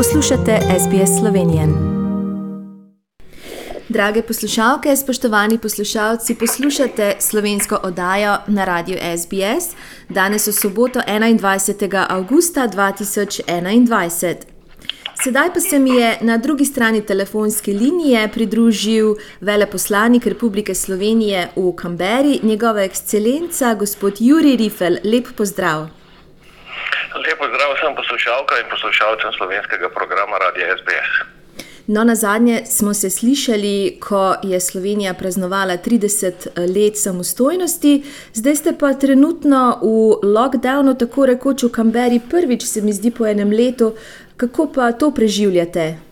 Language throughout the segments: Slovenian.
Poslušate SBS Slovenijo. Drage poslušalke, spoštovani poslušalci, poslušate slovensko oddajo na radiju SBS. Danes je soboto 21. augusta 2021. Sedaj pa se mi je na drugi strani telefonske linije pridružil veleposlanik Republike Slovenije v Kamberi, njegova ekscelenca, gospod Juri Rifel. Lep pozdrav. Lepo zdrav vsem poslušalkam in poslušalcem slovenskega programa Radia SBS. No, na zadnje smo se slišali, ko je Slovenija praznovala 30 let samostojnosti, zdaj ste pa trenutno v lockdownu, tako rekoč v Kamberi, prvič se mi zdi po enem letu. Kako pa to preživljate?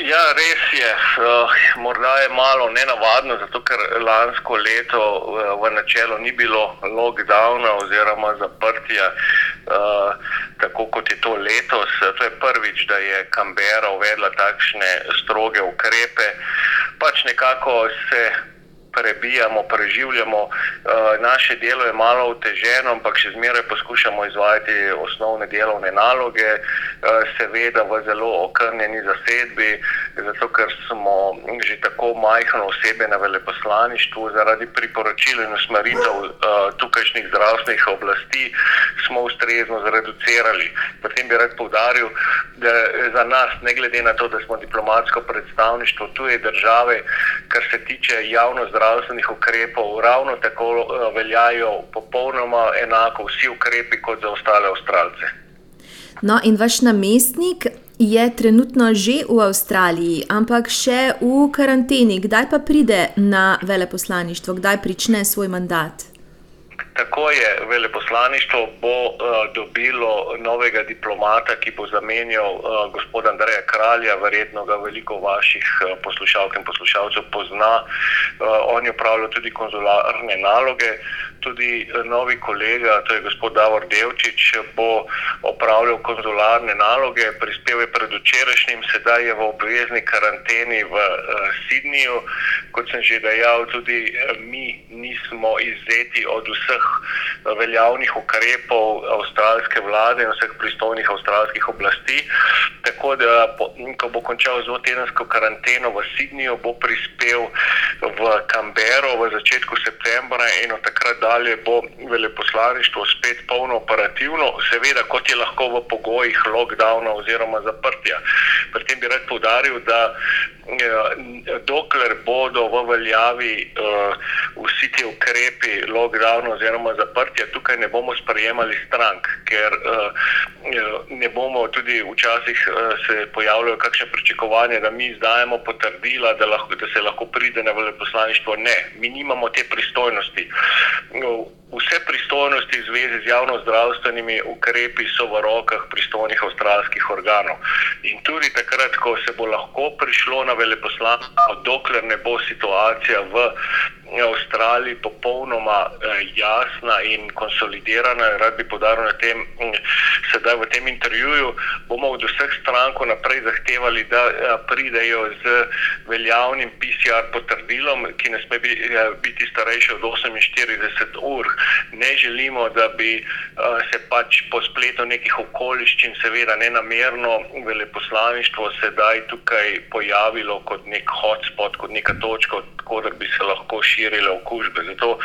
Ja, res je. Uh, morda je malo nenavadno, zato ker lansko leto uh, v načelu ni bilo lockdowna oziroma zaprtja, uh, tako kot je to letos. To je prvič, da je Kambera uvedla takšne stroge ukrepe. Pač nekako se prebijamo, preživljamo. Uh, naše delo je malo oteženo, ampak še zmeraj poskušamo izvajati osnovne delovne naloge, uh, seveda v zelo okrnjeni zasedbi, zato ker smo že tako majhno osebe na veleposlaništvu zaradi priporočil in usmeritev uh, tukajšnjih zdravstvenih oblasti smo ustrezno zreducirali. Potem bi rad povdaril, da za nas, ne glede na to, da smo diplomatsko predstavništvo tuje države, kar se tiče javno zdravstvenih ukrepov, ravno tako eh, veljajo popolnoma enako vsi ukrepi kot za ostale Avstralce. No, in vaš namestnik je trenutno že v Avstraliji, ampak še v karanteni. Kdaj pa pride na veleposlaništvo, kdaj prične svoj mandat? Tako je, veleposlaništvo bo uh, dobilo novega diplomata, ki bo zamenjal uh, gospoda Andreja Kralja, verjetno ga veliko vaših uh, poslušalk in poslušalcev pozna. Uh, on je upravljal tudi konzularne naloge, tudi uh, novi kolega, to je gospod Davor Devčič, bo opravljal konzularne naloge, prispel je pred včerajšnjim, sedaj je v obvezni karanteni v uh, Sydneyju. Kot sem že dejal, tudi uh, mi nismo izzeti od vseh veljavnih ukrepov avstralske vlade in vseh pristojnih avstralskih oblasti. Tako da, ko bo končal zelo tedensko karanteno v Sydneyju, bo prispel v Kambero v začetku septembra in od takrat dalje bo veleposlaništvo spet polno operativno, seveda kot je lahko v pogojih lockdowna oziroma zaprtja. Pri tem bi rad povdaril, da dokler bodo v veljavi uh, vsi ti ukrepi, lockdown oziroma zaprtja, tukaj ne bomo sprejemali strank, ker uh, ne bomo tudi včasih uh, se pojavljajo kakšne pričakovanja, da mi izdajemo potrdila, da, lahko, da se lahko pride na veleposlaništvo. Ne, mi nimamo te pristojnosti. Uh, Vse pristojnosti v zvezi z javno-zdravstvenimi ukrepi so v rokah pristojnih avstralskih organov. In tudi takrat, ko se bo lahko prišlo na veleposlaništvo, dokler ne bo situacija v Avstraliji popolnoma eh, jasna in konsolidirana, rad bi podaril na tem, mm, sedaj v tem intervjuju, bomo od vseh strank naprej zahtevali, da eh, pridejo z veljavnim PCR potrdilom, ki ne sme eh, biti starejši od 48 ur. Ne želimo, da bi se pač po spletu nekih okoliščin, seveda ne namerno, veleposlaništvo sedaj tukaj pojavilo kot nek hotspot, kot neka točka, odkud bi se lahko širile okužbe. Zato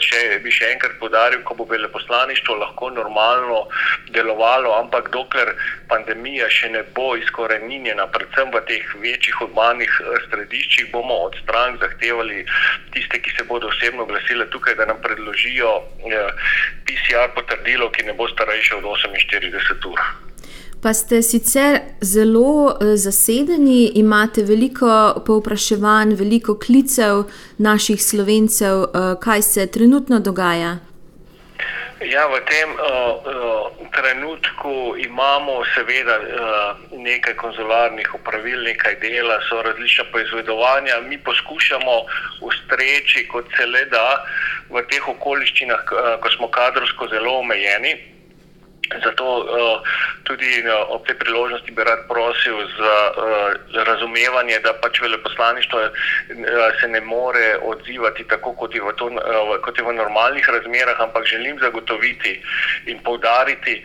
še, bi še enkrat podaril, ko bo veleposlaništvo lahko normalno delovalo, ampak dokler pandemija še ne bo izkoreninjena, predvsem v teh večjih urbanih eh, središčih, bomo od strank zahtevali tiste, ki se bodo osebno glasile tukaj, da nam predložijo eh, PCR potrdilo, ki ne bo starejše od 48 ur. Pa ste sicer zelo eh, zasedeni, imate veliko povpraševanj, veliko klicev naših slovencev, eh, kaj se trenutno dogaja. Ja, v tem uh, uh, trenutku imamo seveda uh, nekaj konzularnih upravil, nekaj dela, so različna poizvedovanja. Mi poskušamo ustreči, kot se le da, v teh okoliščinah, uh, ko smo kadrovsko zelo omejeni. Zato uh, tudi uh, ob tej priložnosti bi rad prosil za uh, razumevanje, da pač veleposlaništvo se ne more odzivati tako, kot je, to, uh, kot je v normalnih razmerah, ampak želim zagotoviti in povdariti,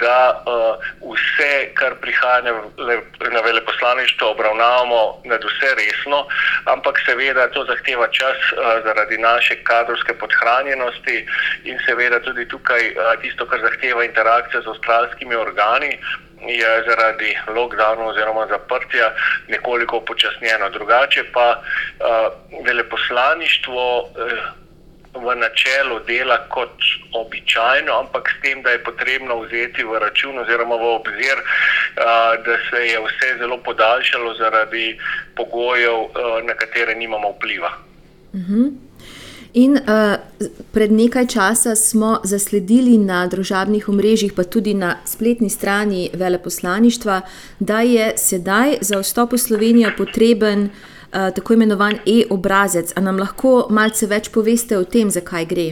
da uh, vse, kar prihaja na, veleposlaništvo, obravnavamo nad vse resno, ampak seveda to zahteva čas uh, zaradi naše kadrovske podhranjenosti in seveda tudi tukaj uh, tisto, kar zahteva interakcijo interakcija z avstralskimi organi je zaradi lockdowna oziroma zaprtja nekoliko upočasnjena. Drugače pa uh, veleposlaništvo uh, v načelu dela kot običajno, ampak s tem, da je potrebno vzeti v račun oziroma v obzir, uh, da se je vse zelo podaljšalo zaradi pogojev, uh, na katere nimamo vpliva. Uh mhm. -huh. In uh, pred nekaj časa smo zasledili na družabnih omrežjih, pa tudi na spletni strani veleposlaništva, da je sedaj za vstop v Slovenijo potreben uh, tako imenovan e-obrazec. A nam lahko malce več poveste o tem, zakaj gre?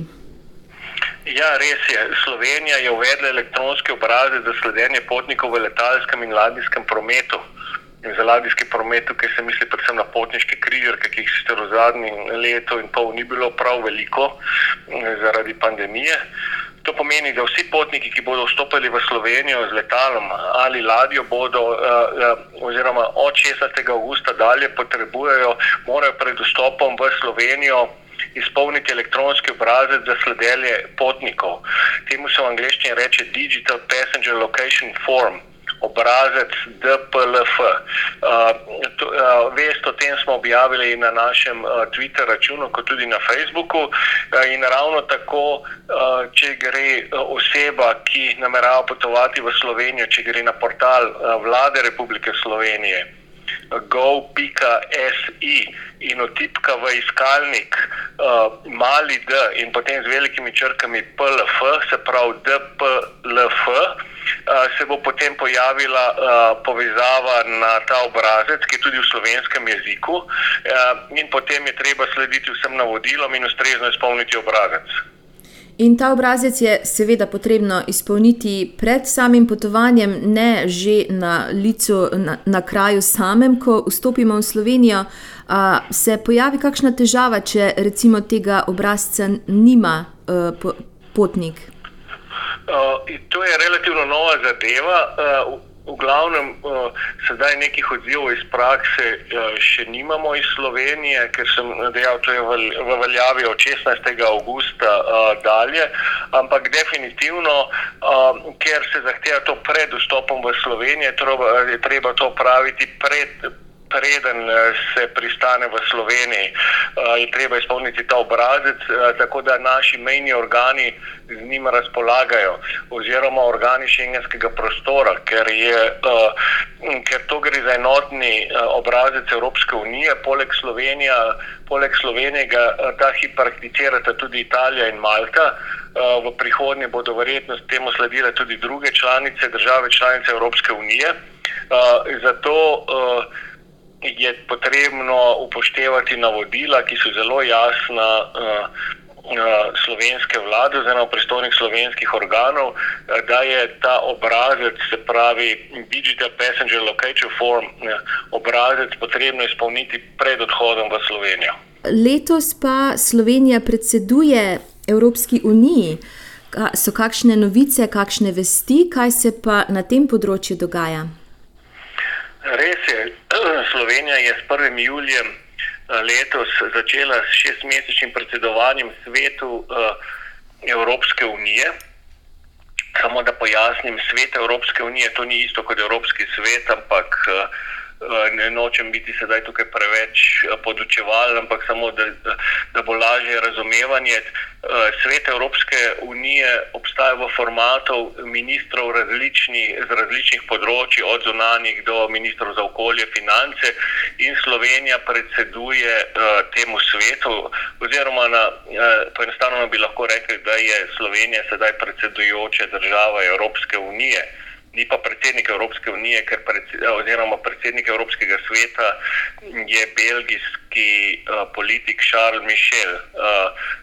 Ja, res je. Slovenija je uvedla elektronski obrazec za sledenje potnikov v letalskem in ladijskem prometu in za ladijski promet, tukaj se misli predvsem na potniške križarke, ki jih sicer v zadnjem letu in pol ni bilo prav veliko zaradi pandemije. To pomeni, da vsi potniki, ki bodo vstopili v Slovenijo z letalom ali ladjo, bodo, oziroma od 16. augusta dalje, potrebujejo, morajo pred vstopom v Slovenijo izpolniti elektronski obrazec za sledenje potnikov. Temu se v angleščini reče Digital Passenger Location Form obrazec DPLF. Uh, uh, vest o tem smo objavili na našem uh, Twitter računu, kot tudi na Facebooku. In ravno tako, če gre oseba, ki namerava potovati v Slovenijo, če gre na portal vlade Republike Slovenije. Go.si in otipka v iskalnik uh, mali d in potem z velikimi črkami PLF, se pravi DPLF, uh, se bo potem pojavila uh, povezava na ta obrazec, ki je tudi v slovenskem jeziku, uh, in potem je treba slediti vsem navodilom in ustrezno izpolniti obrazec. In ta obrazec je seveda potrebno izpolniti pred samim potovanjem, ne že na licu, na, na kraju samem, ko vstopimo v Slovenijo. A, se pojavi kakšna težava, če recimo tega obrazca nima uh, potnik? Uh, to je relativno nova zadeva. Uh, v glavnem, uh, sedaj nekih odzivov iz prakse uh, še nimamo iz Slovenije, ker sem dejal, da je v, v veljavi od 16. augusta uh, dalje. Ampak definitivno, uh, ker se zahteva to pred vstopom v Slovenijo, je treba to praviti pred preden eh, se pristane v Sloveniji, eh, je treba izpolniti ta obrazec, eh, tako da naši mejni organi z njim razpolagajo, oziroma organi šengenskega prostora, ker, je, ker to gre za enotni obrazec Evropske unije, poleg, Slovenija, poleg Slovenije ta hip prakticirata tudi Italija in Malta. V prihodnje bodo verjetno temu sledile tudi druge članice, države članice Evropske unije. Zato je potrebno upoštevati navodila, ki so zelo jasna uh, slovenske vlade, oziroma pristojnih slovenskih organov, uh, da je ta obrazec, se pravi Digital Passenger Location Form, obrazec potrebno izpolniti pred odhodom v Slovenijo. Letos pa Slovenija predseduje Evropski uniji. So kakšne novice, kakšne vesti, kaj se pa na tem področju dogaja? Res je, Slovenija je s 1. julijem eh, letos začela s šestmesečnim predsedovanjem svetu eh, Evropske unije. Samo da pojasnim, svet Evropske unije to ni isto kot Evropski svet, ampak uh, ne nočem biti sedaj tukaj preveč eh, podučevalen, ampak samo da, da bo lažje razumevanje. Eh, svet Evropske unije obstaja v formatu ministrov različni, z različnih področji, od zunanjih do ministrov za okolje, finance in Slovenija predseduje temu svetu. Oziroma, na, poenostavljeno bi lahko rekli, da je Slovenija sedaj predsedujoča država Evropske unije ni pa predsednik Evropske unije, ker predsed, oziroma predsednik Evropskega sveta je belgijski uh, politik Charles Michel. Uh,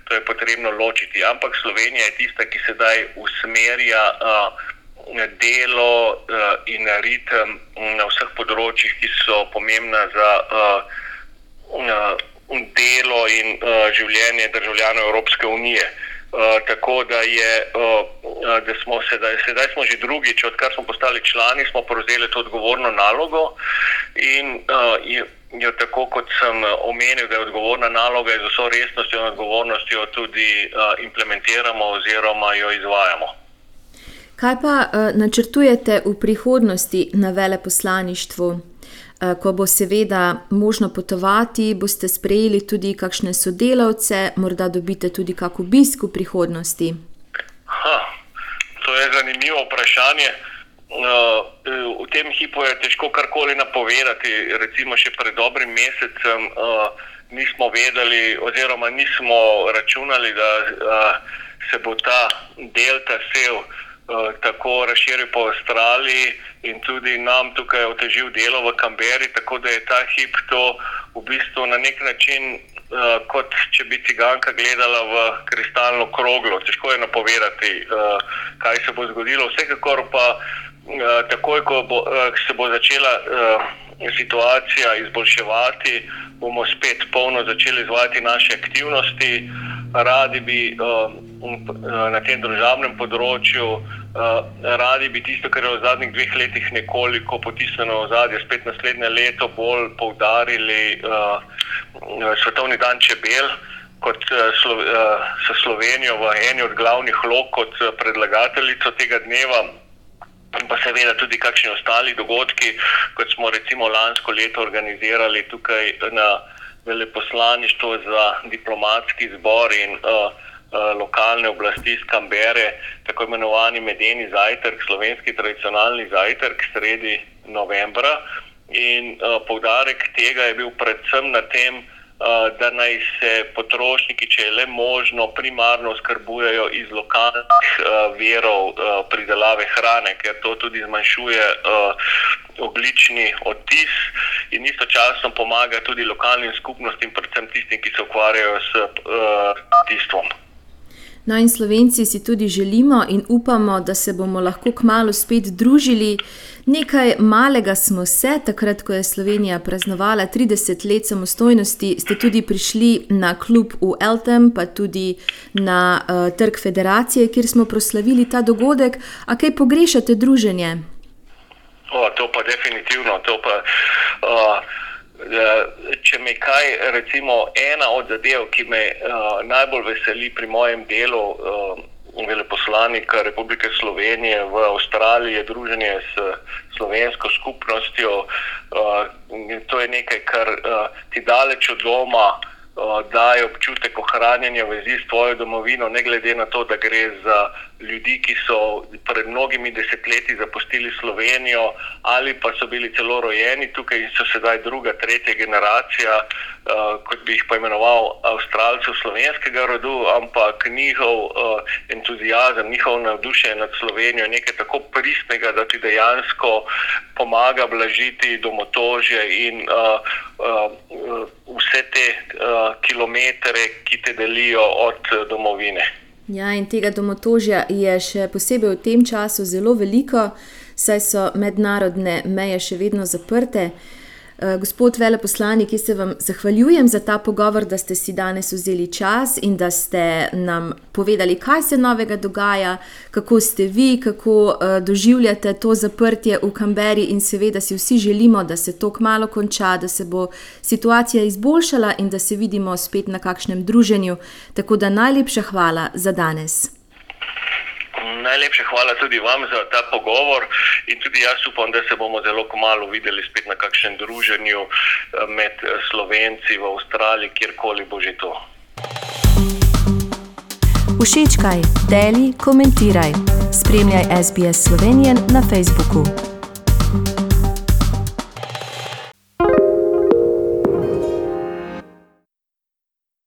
to je potrebno ločiti. Ampak Slovenija je tista, ki sedaj usmerja uh, delo in ritem na vseh področjih, ki so pomembna za delo in življenje državljanov Evropske unije. Tako da, je, da smo sedaj, sedaj smo že drugič, odkar smo postali člani, smo prevzeli to odgovorno nalogo in jo tako, kot sem omenil, da je odgovorna naloga z vso resnostjo in odgovornostjo tudi implementiramo oziroma jo izvajamo. Kaj pa načrtujete v prihodnosti na veleposlaništvu? Ko bo seveda možno potovati, boste sprejeli tudi kakšne sodelavce, morda dobite tudi kak obisk v prihodnosti? Ha, to je zanimivo vprašanje. V tem hipu je težko karkoli napovedati. Recimo še pred dobrim mesecem nismo vedeli oziroma nismo računali, da se bo ta delta sev tako razširil po Avstraliji in tudi nam tukaj otežil delo v Kamberi, tako da je ta hip to v bistvu na nek način, kot če bi ciganka gledala v kristalno kroglo. Težko je napovedati, kaj se bo zgodilo. Vsekakor pa takoj, ko bo, se bo začela situacija izboljševati, bomo spet polno začeli izvajati naše aktivnosti. Radi bi na tem družabnem področju, radi bi tisto, kar je v zadnjih dveh letih nekoliko potisnjeno v ozadje, spet naslednje leto bolj poudarili svetovni dan čebel kot s Slovenijo v eni od glavnih vlog kot predlagateljico tega dneva. In pa seveda tudi kakšni ostali dogodki, kot smo recimo lansko leto organizirali tukaj na veleposlaništvu za diplomatski zbor in lokalne oblasti iz Kambere, tako imenovani medeni zajtrk, slovenski tradicionalni zajtrk sredi novembra. In poudarek tega je bil predvsem na tem, da naj se potrošniki, če je le možno, primarno oskrbujejo iz lokalnih virov pridelave hrane, ker to tudi zmanjšuje ogljični odtis in istočasno pomaga tudi lokalnim skupnostim, predvsem tistim, ki se ukvarjajo s kmetijstvom. No, in Slovenci si tudi želimo in upamo, da se bomo lahko kmalu spet družili. Nekaj malega smo se, takrat, ko je Slovenija praznovala trideset let samostojnosti, ste tudi prišli na klub v Eltem, pa tudi na Trg federacije, kjer smo proslavili ta dogodek. A kaj pogrešate druženje? to pa definitivno, to pa če me kaj, recimo ena od zadev, ki me najbolj veseli pri mojem delu veleposlanika Republike Slovenije v Avstraliji, je druženje s slovensko skupnostjo. To je nekaj, kar ti daleč od doma daje občutek ohranjanja vezi s tvojo domovino, ne glede na to, da gre za ljudi, ki so pred mnogimi desetletji zapustili Slovenijo ali pa so bili celo rojeni tukaj in so sedaj druga, tretja generacija, kot bi jih poimenoval, Avstralcev slovenskega rodu, ampak njihov entuziazem, njihovo navdušenje nad Slovenijo je nekaj tako pristnega, da ti dejansko pomaga blažiti domotožje in vse te kilometre, ki te delijo od domovine. Ja, in tega domotožja je še posebej v tem času zelo veliko, saj so mednarodne meje še vedno zaprte. Gospod veleposlanik, jaz se vam zahvaljujem za ta pogovor, da ste si danes vzeli čas in da ste nam povedali, kaj se novega dogaja, kako ste vi, kako doživljate to zaprtje v Kamberi, in seveda si vsi želimo, da se to kmalu konča, da se bo situacija izboljšala in da se vidimo spet na kakšnem druženju. Tako da najlepša hvala za danes. Najlepša hvala tudi vam za ta pogovor in tudi jaz upam, da se bomo zelo kmalu videli spet na kakšnem druženju med Slovenci v Avstraliji, kjerkoli bo že to. Všečkaj, deli, komentiraj. Spremljaj SBS Slovenijo na Facebooku.